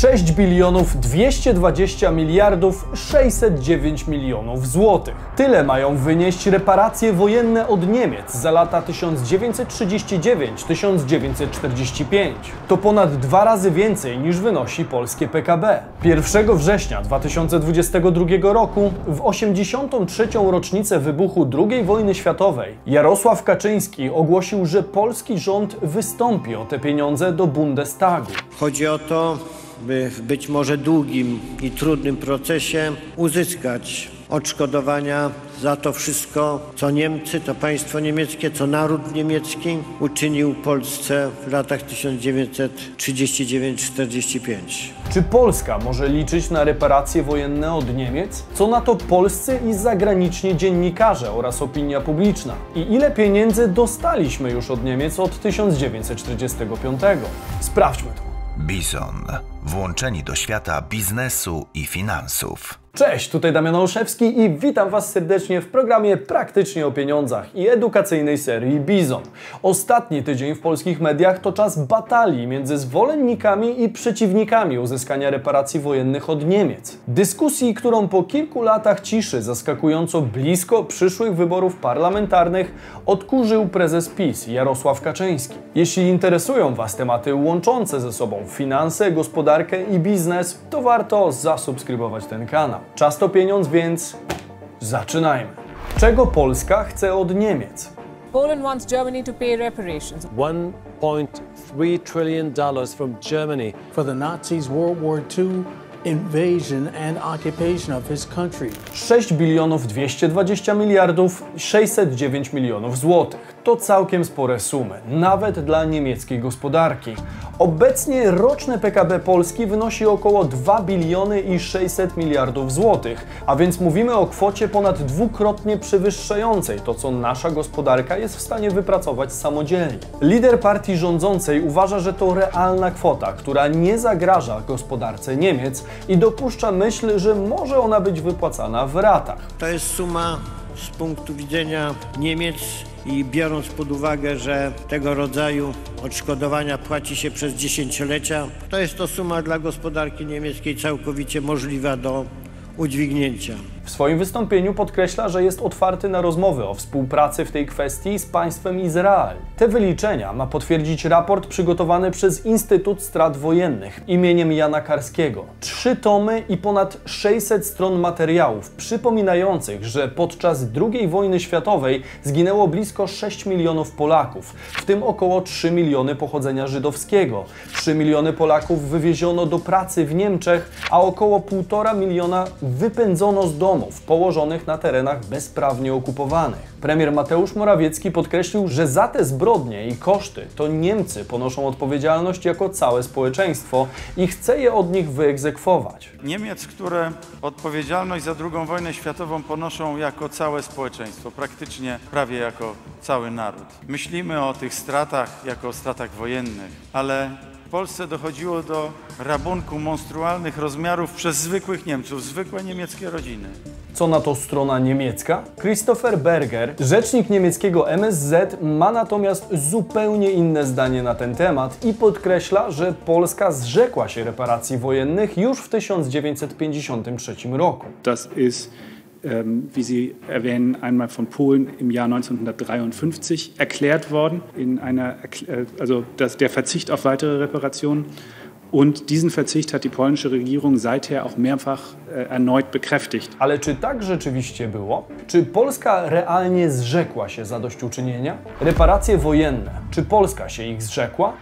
6 bilionów 220 miliardów 609 milionów złotych. Tyle mają wynieść reparacje wojenne od Niemiec za lata 1939-1945. To ponad dwa razy więcej niż wynosi polskie PKB. 1 września 2022 roku, w 83. rocznicę wybuchu II wojny światowej, Jarosław Kaczyński ogłosił, że polski rząd wystąpi o te pieniądze do Bundestagu. Chodzi o to, by w być może długim i trudnym procesie uzyskać odszkodowania za to wszystko, co Niemcy, to państwo niemieckie, co naród niemiecki uczynił Polsce w latach 1939-45. Czy Polska może liczyć na reparacje wojenne od Niemiec? Co na to polscy i zagraniczni dziennikarze oraz opinia publiczna? I ile pieniędzy dostaliśmy już od Niemiec od 1945? Sprawdźmy to. Bison. Włączeni do świata biznesu i finansów. Cześć, tutaj Damian Olszewski i witam Was serdecznie w programie Praktycznie o pieniądzach i edukacyjnej serii Bizon. Ostatni tydzień w polskich mediach to czas batalii między zwolennikami i przeciwnikami uzyskania reparacji wojennych od Niemiec. Dyskusji, którą po kilku latach ciszy zaskakująco blisko przyszłych wyborów parlamentarnych odkurzył prezes PiS Jarosław Kaczyński. Jeśli interesują Was tematy łączące ze sobą finanse, gospodarkę i biznes, to warto zasubskrybować ten kanał. Czas to pieniądz, więc zaczynajmy. Czego Polska chce od Niemiec? Poland wants Germany to pay reparations. $1.3 trillion from Germany. for the Nazis' World War II invasion and occupation of his country. 6 bilionów 220 miliardów 609 milionów złotych. To całkiem spore sumy, nawet dla niemieckiej gospodarki. Obecnie roczne PKB Polski wynosi około 2 biliony i 600 miliardów złotych, a więc mówimy o kwocie ponad dwukrotnie przewyższającej to, co nasza gospodarka jest w stanie wypracować samodzielnie. Lider partii rządzącej uważa, że to realna kwota, która nie zagraża gospodarce Niemiec i dopuszcza myśl, że może ona być wypłacana w ratach. To jest suma z punktu widzenia Niemiec i biorąc pod uwagę, że tego rodzaju odszkodowania płaci się przez dziesięciolecia, to jest to suma dla gospodarki niemieckiej całkowicie możliwa do udźwignięcia. W swoim wystąpieniu podkreśla, że jest otwarty na rozmowy o współpracy w tej kwestii z państwem Izrael. Te wyliczenia ma potwierdzić raport przygotowany przez Instytut Strat Wojennych imieniem Jana Karskiego. Trzy tomy i ponad 600 stron materiałów przypominających, że podczas II wojny światowej zginęło blisko 6 milionów Polaków, w tym około 3 miliony pochodzenia żydowskiego. 3 miliony Polaków wywieziono do pracy w Niemczech, a około 1,5 miliona wypędzono z położonych na terenach bezprawnie okupowanych. Premier Mateusz Morawiecki podkreślił, że za te zbrodnie i koszty to Niemcy ponoszą odpowiedzialność jako całe społeczeństwo i chce je od nich wyegzekwować. Niemiec, które odpowiedzialność za II wojnę światową ponoszą jako całe społeczeństwo, praktycznie prawie jako cały naród. Myślimy o tych stratach jako o stratach wojennych, ale w Polsce dochodziło do rabunku monstrualnych rozmiarów przez zwykłych Niemców, zwykłe niemieckie rodziny. Co na to strona niemiecka? Christopher Berger, rzecznik niemieckiego MSZ, ma natomiast zupełnie inne zdanie na ten temat i podkreśla, że Polska zrzekła się reparacji wojennych już w 1953 roku. Das ist, wie Sie erwähnen, einmal von Polen im Jahr 1953 erklärt worden, in einer, äh, also das, der Verzicht auf weitere Reparationen. Und diesen Verzicht hat die polnische Regierung seither auch mehrfach äh, erneut bekräftigt. Ale czy tak rzeczywiście było? Czy Polska realnie zrzekła się zadośćuczynienia? Reparacje wojenne, czy Polska się ich zrzekła?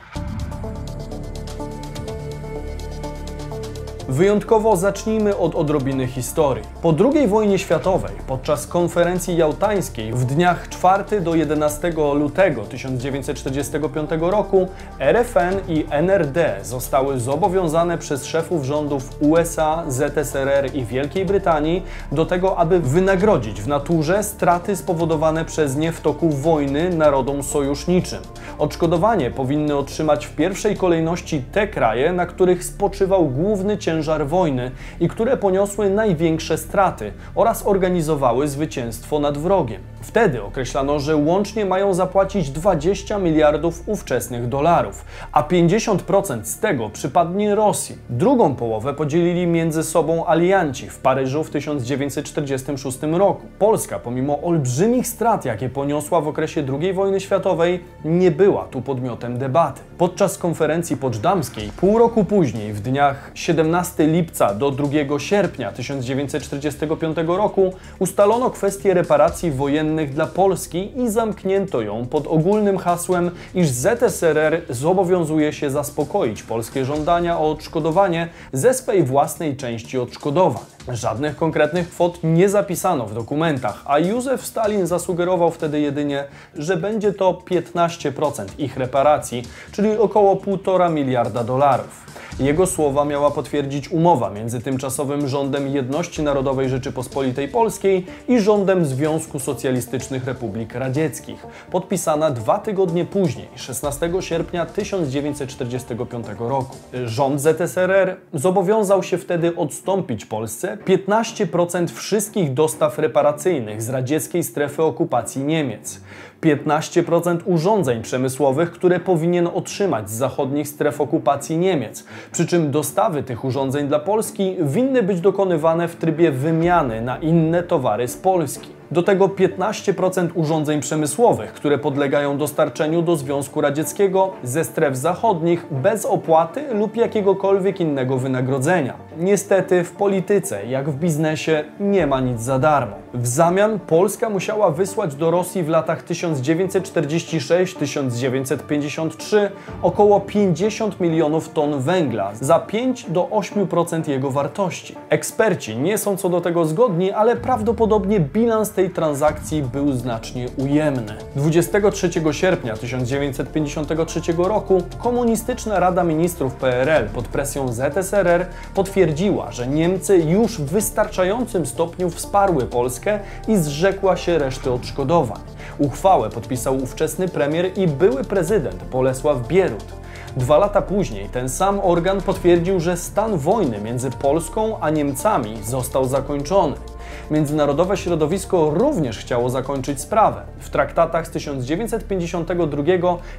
Wyjątkowo zacznijmy od odrobiny historii. Po II wojnie światowej, podczas konferencji jałtańskiej w dniach 4 do 11 lutego 1945 roku, RFN i NRD zostały zobowiązane przez szefów rządów USA, ZSRR i Wielkiej Brytanii do tego, aby wynagrodzić w naturze straty spowodowane przez nie w toku wojny narodom sojuszniczym. Odszkodowanie powinny otrzymać w pierwszej kolejności te kraje, na których spoczywał główny ciężar wojny i które poniosły największe straty oraz organizowały zwycięstwo nad wrogiem. Wtedy określano, że łącznie mają zapłacić 20 miliardów ówczesnych dolarów, a 50% z tego przypadnie Rosji. Drugą połowę podzielili między sobą alianci w Paryżu w 1946 roku. Polska, pomimo olbrzymich strat, jakie poniosła w okresie II wojny światowej, nie była tu podmiotem debaty. Podczas konferencji poczdamskiej, pół roku później, w dniach 17 lipca do 2 sierpnia 1945 roku, ustalono kwestię reparacji wojennych dla Polski i zamknięto ją pod ogólnym hasłem, iż ZSRR zobowiązuje się zaspokoić polskie żądania o odszkodowanie ze swej własnej części odszkodowań. Żadnych konkretnych kwot nie zapisano w dokumentach, a Józef Stalin zasugerował wtedy jedynie, że będzie to 15% ich reparacji, czyli około 1,5 miliarda dolarów. Jego słowa miała potwierdzić umowa między tymczasowym rządem Jedności Narodowej Rzeczypospolitej Polskiej i rządem Związku Socjalistycznych Republik Radzieckich, podpisana dwa tygodnie później, 16 sierpnia 1945 roku. Rząd ZSRR zobowiązał się wtedy odstąpić Polsce 15% wszystkich dostaw reparacyjnych z radzieckiej strefy okupacji Niemiec. 15% urządzeń przemysłowych, które powinien otrzymać z zachodnich stref okupacji Niemiec. Przy czym dostawy tych urządzeń dla Polski winny być dokonywane w trybie wymiany na inne towary z Polski. Do tego 15% urządzeń przemysłowych, które podlegają dostarczeniu do Związku Radzieckiego ze stref zachodnich bez opłaty lub jakiegokolwiek innego wynagrodzenia. Niestety w polityce, jak w biznesie, nie ma nic za darmo. W zamian Polska musiała wysłać do Rosji w latach 1946-1953 około 50 milionów ton węgla za 5 do 8% jego wartości. Eksperci nie są co do tego zgodni, ale prawdopodobnie bilans tej transakcji był znacznie ujemny. 23 sierpnia 1953 roku Komunistyczna Rada Ministrów PRL pod presją ZSRR potwierdziła, że Niemcy już w wystarczającym stopniu wsparły Polskę i zrzekła się reszty odszkodowań. Uchwałę podpisał ówczesny premier i były prezydent Bolesław Bierut. Dwa lata później ten sam organ potwierdził, że stan wojny między Polską a Niemcami został zakończony. Międzynarodowe środowisko również chciało zakończyć sprawę. W traktatach z 1952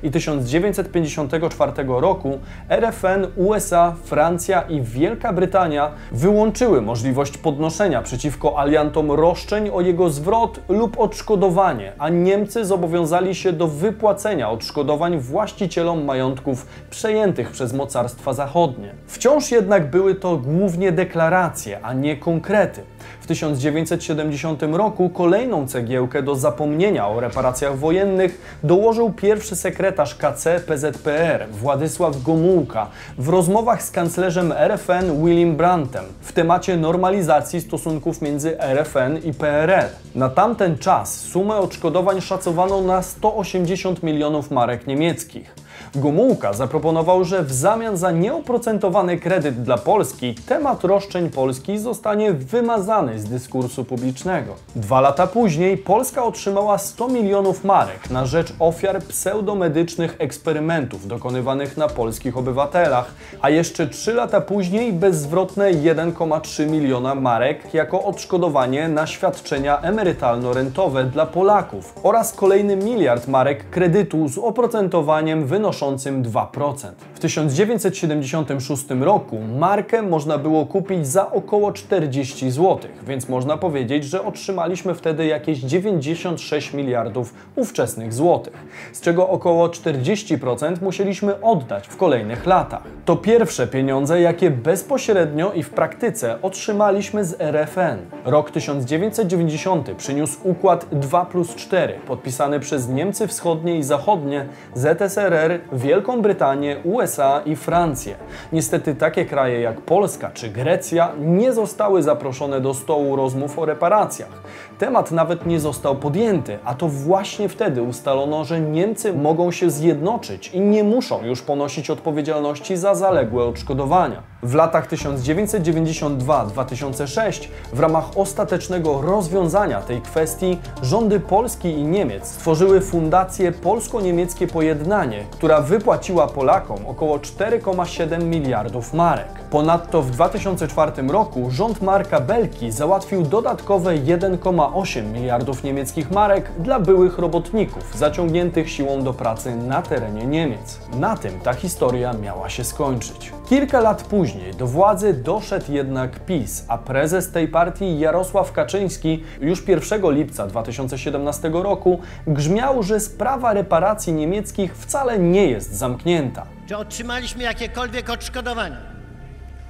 i 1954 roku RFN, USA, Francja i Wielka Brytania wyłączyły możliwość podnoszenia przeciwko aliantom roszczeń o jego zwrot lub odszkodowanie, a Niemcy zobowiązali się do wypłacenia odszkodowań właścicielom majątków przejętych przez mocarstwa zachodnie. Wciąż jednak były to głównie deklaracje, a nie konkrety. W 1970 roku kolejną cegiełkę do zapomnienia o reparacjach wojennych dołożył pierwszy sekretarz KC PZPR Władysław Gomułka w rozmowach z kanclerzem RFN Willim Brandtem w temacie normalizacji stosunków między RFN i PRL. Na tamten czas sumę odszkodowań szacowano na 180 milionów marek niemieckich. Gomułka zaproponował, że w zamian za nieoprocentowany kredyt dla Polski temat roszczeń Polski zostanie wymazany z dyskursu publicznego. Dwa lata później Polska otrzymała 100 milionów marek na rzecz ofiar pseudomedycznych eksperymentów dokonywanych na polskich obywatelach, a jeszcze trzy lata później bezzwrotne 1,3 miliona marek jako odszkodowanie na świadczenia emerytalno-rentowe dla Polaków oraz kolejny miliard marek kredytu z oprocentowaniem wynoszącym 2%. W 1976 roku markę można było kupić za około 40 zł, więc można powiedzieć, że otrzymaliśmy wtedy jakieś 96 miliardów ówczesnych złotych, z czego około 40% musieliśmy oddać w kolejnych latach. To pierwsze pieniądze, jakie bezpośrednio i w praktyce otrzymaliśmy z RFN. Rok 1990 przyniósł układ 2 plus 4, podpisany przez Niemcy Wschodnie i Zachodnie, ZSRR, Wielką Brytanię, USA i Francję. Niestety takie kraje jak Polska czy Grecja nie zostały zaproszone do stołu rozmów o reparacjach. Temat nawet nie został podjęty, a to właśnie wtedy ustalono, że Niemcy mogą się zjednoczyć i nie muszą już ponosić odpowiedzialności za zaległe odszkodowania. W latach 1992-2006 w ramach ostatecznego rozwiązania tej kwestii rządy Polski i Niemiec stworzyły Fundację Polsko-Niemieckie Pojednanie, która wypłaciła Polakom około 4,7 miliardów marek. Ponadto w 2004 roku rząd Marka Belki załatwił dodatkowe 1,8 1,8 miliardów niemieckich marek dla byłych robotników zaciągniętych siłą do pracy na terenie Niemiec. Na tym ta historia miała się skończyć. Kilka lat później do władzy doszedł jednak PiS, a prezes tej partii Jarosław Kaczyński już 1 lipca 2017 roku grzmiał, że sprawa reparacji niemieckich wcale nie jest zamknięta. Czy otrzymaliśmy jakiekolwiek odszkodowania?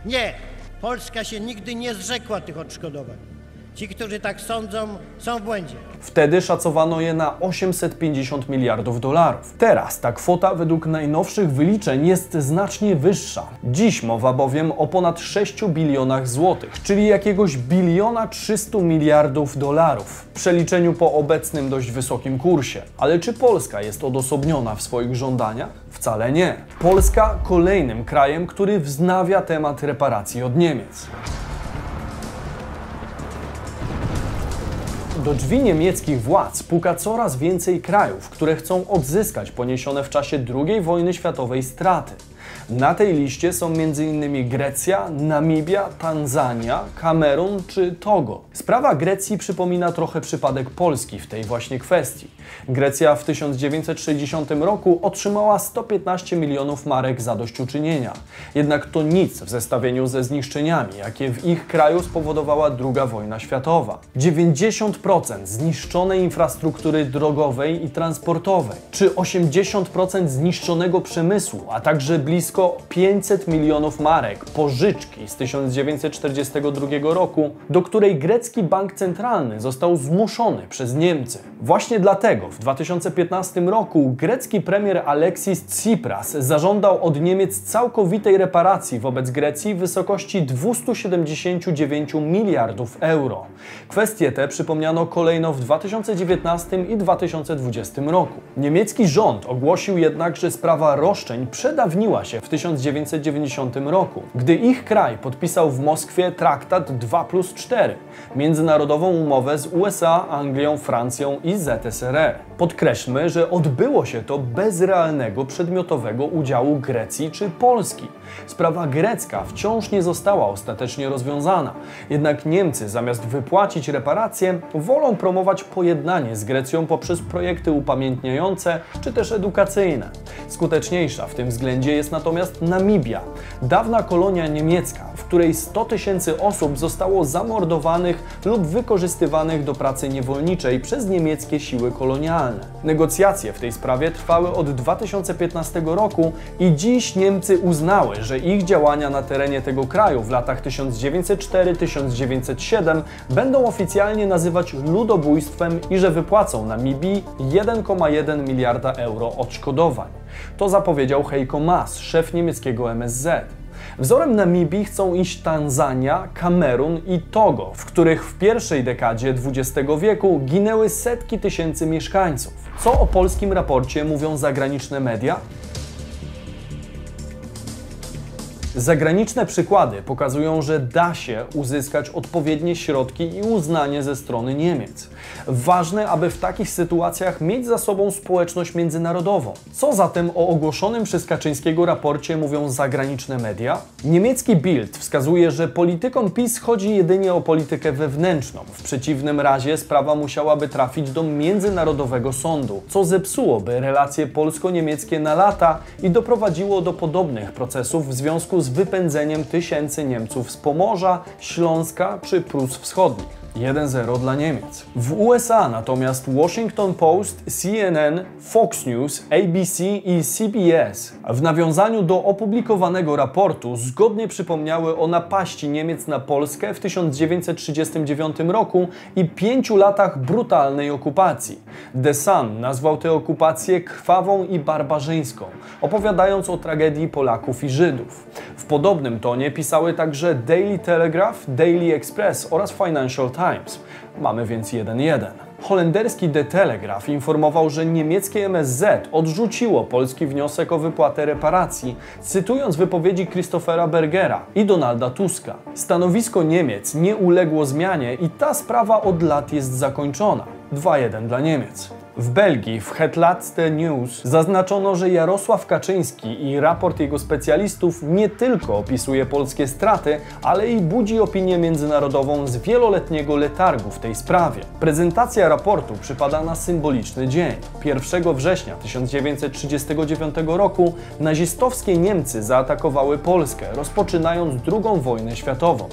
Nie. Polska się nigdy nie zrzekła tych odszkodowań. Ci, którzy tak sądzą, są w błędzie. Wtedy szacowano je na 850 miliardów dolarów. Teraz ta kwota według najnowszych wyliczeń jest znacznie wyższa. Dziś mowa bowiem o ponad 6 bilionach złotych, czyli jakiegoś biliona 300 miliardów dolarów w przeliczeniu po obecnym dość wysokim kursie. Ale czy Polska jest odosobniona w swoich żądaniach? Wcale nie. Polska kolejnym krajem, który wznawia temat reparacji od Niemiec. Do drzwi niemieckich władz puka coraz więcej krajów, które chcą odzyskać poniesione w czasie II wojny światowej straty. Na tej liście są m.in. Grecja, Namibia, Tanzania, Kamerun czy Togo. Sprawa Grecji przypomina trochę przypadek Polski w tej właśnie kwestii. Grecja w 1960 roku otrzymała 115 milionów marek zadośćuczynienia. Jednak to nic w zestawieniu ze zniszczeniami, jakie w ich kraju spowodowała II wojna światowa. 90% zniszczonej infrastruktury drogowej i transportowej, czy 80% zniszczonego przemysłu, a także blisko 500 milionów marek pożyczki z 1942 roku, do której grecki bank centralny został zmuszony przez Niemcy. Właśnie dlatego w 2015 roku grecki premier Alexis Tsipras zażądał od Niemiec całkowitej reparacji wobec Grecji w wysokości 279 miliardów euro. Kwestie te przypomniano kolejno w 2019 i 2020 roku. Niemiecki rząd ogłosił jednak, że sprawa roszczeń przedawniła się w 1990 roku, gdy ich kraj podpisał w Moskwie traktat 2 plus 4, międzynarodową umowę z USA, Anglią, Francją i ZSRR. Podkreślmy, że odbyło się to bez realnego przedmiotowego udziału Grecji czy Polski. Sprawa grecka wciąż nie została ostatecznie rozwiązana, jednak Niemcy zamiast wypłacić reparacje, wolą promować pojednanie z Grecją poprzez projekty upamiętniające czy też edukacyjne. Skuteczniejsza w tym względzie jest natomiast Namibia, dawna kolonia niemiecka, w której 100 tysięcy osób zostało zamordowanych lub wykorzystywanych do pracy niewolniczej przez niemieckie siły kolonialne. Negocjacje w tej sprawie trwały od 2015 roku i dziś Niemcy uznały, że ich działania na terenie tego kraju w latach 1904-1907 będą oficjalnie nazywać ludobójstwem i że wypłacą Namibii 1,1 miliarda euro odszkodowań. To zapowiedział Heiko Maas, szef niemieckiego MSZ. Wzorem Namibii chcą iść Tanzania, Kamerun i Togo, w których w pierwszej dekadzie XX wieku ginęły setki tysięcy mieszkańców. Co o polskim raporcie mówią zagraniczne media? Zagraniczne przykłady pokazują, że da się uzyskać odpowiednie środki i uznanie ze strony Niemiec. Ważne, aby w takich sytuacjach mieć za sobą społeczność międzynarodową. Co zatem o ogłoszonym przez Kaczyńskiego raporcie mówią zagraniczne media? Niemiecki Bild wskazuje, że politykom PiS chodzi jedynie o politykę wewnętrzną. W przeciwnym razie sprawa musiałaby trafić do Międzynarodowego Sądu, co zepsułoby relacje polsko-niemieckie na lata i doprowadziło do podobnych procesów w związku z wypędzeniem tysięcy Niemców z Pomorza, Śląska czy Prus Wschodnich. 1-0 dla Niemiec. W USA natomiast Washington Post, CNN, Fox News, ABC i CBS w nawiązaniu do opublikowanego raportu zgodnie przypomniały o napaści Niemiec na Polskę w 1939 roku i pięciu latach brutalnej okupacji. The Sun nazwał tę okupację krwawą i barbarzyńską, opowiadając o tragedii Polaków i Żydów. W podobnym tonie pisały także Daily Telegraph, Daily Express oraz Financial Times. Mamy więc 1-1. Holenderski The Telegraph informował, że niemieckie MSZ odrzuciło polski wniosek o wypłatę reparacji, cytując wypowiedzi Christophera Bergera i Donalda Tuska. Stanowisko Niemiec nie uległo zmianie i ta sprawa od lat jest zakończona. 2-1 dla Niemiec. W Belgii w Hetlatzte News zaznaczono, że Jarosław Kaczyński i raport jego specjalistów nie tylko opisuje polskie straty, ale i budzi opinię międzynarodową z wieloletniego letargu w tej sprawie. Prezentacja raportu przypada na symboliczny dzień. 1 września 1939 roku nazistowskie Niemcy zaatakowały Polskę, rozpoczynając II wojnę światową.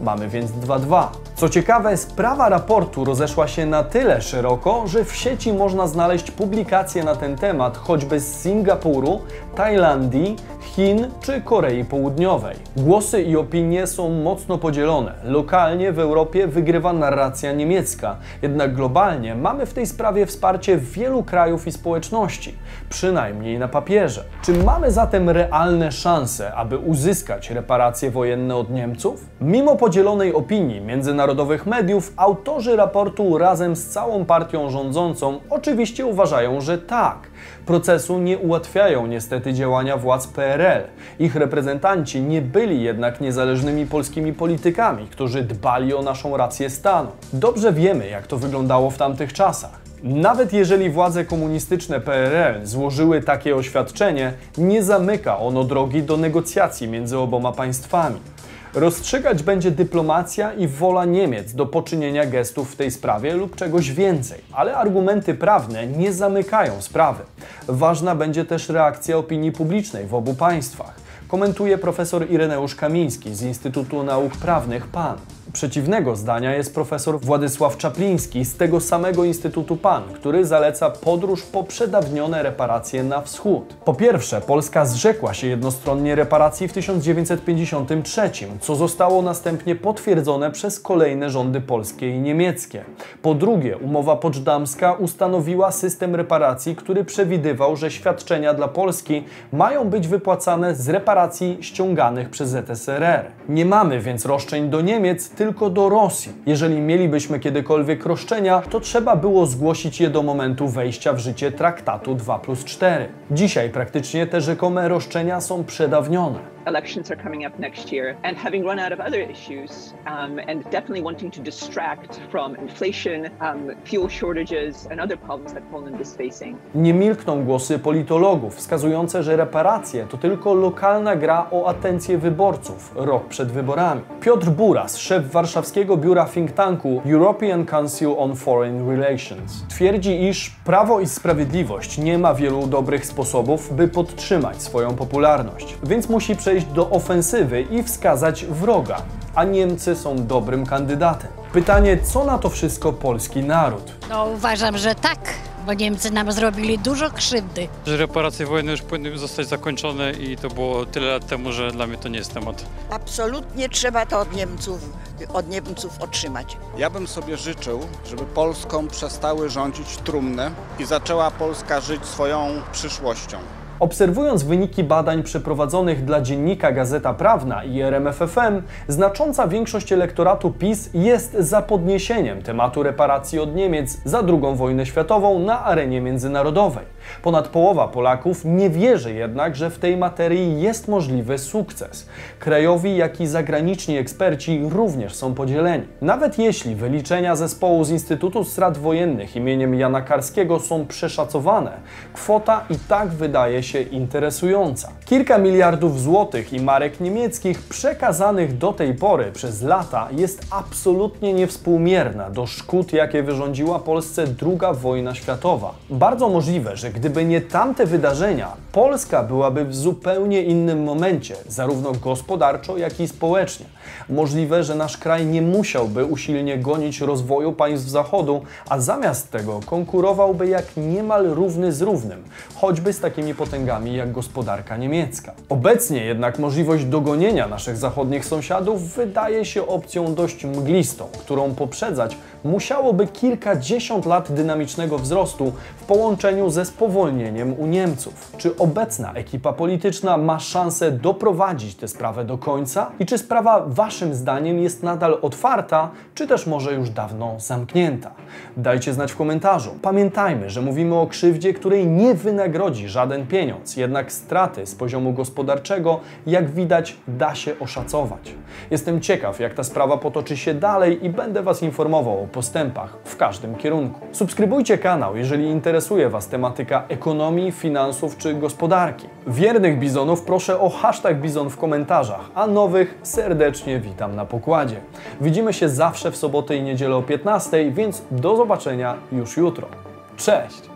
Mamy więc 2-2. Co ciekawe, sprawa raportu rozeszła się na tyle szeroko, że w sieci można znaleźć publikacje na ten temat choćby z Singapuru, Tajlandii, Chin czy Korei Południowej. Głosy i opinie są mocno podzielone. Lokalnie w Europie wygrywa narracja niemiecka, jednak globalnie mamy w tej sprawie wsparcie wielu krajów i społeczności, przynajmniej na papierze. Czy mamy zatem realne szanse, aby uzyskać reparacje wojenne od Niemców? Mimo podzielonej opinii międzynarodowych mediów, autorzy raportu razem z całą partią rządzącą oczywiście uważają, że tak. Procesu nie ułatwiają niestety działania władz PRL. Ich reprezentanci nie byli jednak niezależnymi polskimi politykami, którzy dbali o naszą rację stanu. Dobrze wiemy, jak to wyglądało w tamtych czasach. Nawet jeżeli władze komunistyczne PRL złożyły takie oświadczenie, nie zamyka ono drogi do negocjacji między oboma państwami. Rozstrzygać będzie dyplomacja i wola Niemiec do poczynienia gestów w tej sprawie lub czegoś więcej, ale argumenty prawne nie zamykają sprawy. Ważna będzie też reakcja opinii publicznej w obu państwach, komentuje profesor Ireneusz Kamiński z Instytutu Nauk Prawnych PAN. Przeciwnego zdania jest profesor Władysław Czapliński z tego samego Instytutu PAN, który zaleca podróż po przedawnione reparacje na wschód. Po pierwsze, Polska zrzekła się jednostronnie reparacji w 1953, co zostało następnie potwierdzone przez kolejne rządy polskie i niemieckie. Po drugie, umowa poczdamska ustanowiła system reparacji, który przewidywał, że świadczenia dla Polski mają być wypłacane z reparacji ściąganych przez ZSRR. Nie mamy więc roszczeń do Niemiec, tylko do Rosji. Jeżeli mielibyśmy kiedykolwiek roszczenia, to trzeba było zgłosić je do momentu wejścia w życie traktatu 2 plus 4. Dzisiaj praktycznie te rzekome roszczenia są przedawnione. Elections are coming up next year and having run out of other issues um, and definitely wanting to distract from inflation, um, fuel shortages and other problems that Poland is facing. Nie milkną głosy politologów wskazujące, że reparacje to tylko lokalna gra o atencję wyborców rok przed wyborami. Piotr Buras, szef warszawskiego biura think tanku European Council on Foreign Relations, twierdzi, iż Prawo i Sprawiedliwość nie ma wielu dobrych sposobów, by podtrzymać swoją popularność, więc musi przejść przejść do ofensywy i wskazać wroga, a Niemcy są dobrym kandydatem. Pytanie, co na to wszystko polski naród? No uważam, że tak, bo Niemcy nam zrobili dużo krzywdy. Że reparacje wojenne już powinny zostać zakończone i to było tyle lat temu, że dla mnie to nie jest temat. Absolutnie trzeba to od Niemców, od Niemców otrzymać. Ja bym sobie życzył, żeby Polską przestały rządzić trumny i zaczęła Polska żyć swoją przyszłością. Obserwując wyniki badań przeprowadzonych dla dziennika Gazeta Prawna i RMFFM, znacząca większość elektoratu PiS jest za podniesieniem tematu reparacji od Niemiec za II wojnę światową na arenie międzynarodowej. Ponad połowa Polaków nie wierzy jednak, że w tej materii jest możliwy sukces. Krajowi, jak i zagraniczni eksperci również są podzieleni. Nawet jeśli wyliczenia zespołu z Instytutu Strat Wojennych imieniem Jana Karskiego są przeszacowane, kwota i tak wydaje się interesująca. Kilka miliardów złotych i marek niemieckich przekazanych do tej pory przez lata jest absolutnie niewspółmierna do szkód, jakie wyrządziła Polsce II wojna światowa. Bardzo możliwe, że gdyby nie tamte wydarzenia, Polska byłaby w zupełnie innym momencie, zarówno gospodarczo, jak i społecznie. Możliwe, że nasz kraj nie musiałby usilnie gonić rozwoju państw Zachodu, a zamiast tego konkurowałby jak niemal równy z równym, choćby z takimi potęgami jak gospodarka niemiecka. Obecnie jednak możliwość dogonienia naszych zachodnich sąsiadów wydaje się opcją dość mglistą, którą poprzedzać musiałoby kilkadziesiąt lat dynamicznego wzrostu w połączeniu ze spowolnieniem u Niemców. Czy obecna ekipa polityczna ma szansę doprowadzić tę sprawę do końca i czy sprawa Waszym zdaniem jest nadal otwarta, czy też może już dawno zamknięta? Dajcie znać w komentarzu. Pamiętajmy, że mówimy o krzywdzie, której nie wynagrodzi żaden pieniądz, jednak straty z poziomu gospodarczego, jak widać, da się oszacować. Jestem ciekaw, jak ta sprawa potoczy się dalej i będę Was informował o postępach w każdym kierunku. Subskrybujcie kanał, jeżeli interesuje Was tematyka ekonomii, finansów czy gospodarki. Wiernych bizonów proszę o hashtag bizon w komentarzach, a nowych serdecznie witam na pokładzie. Widzimy się zawsze w sobotę i niedzielę o 15, więc do zobaczenia już jutro. Cześć!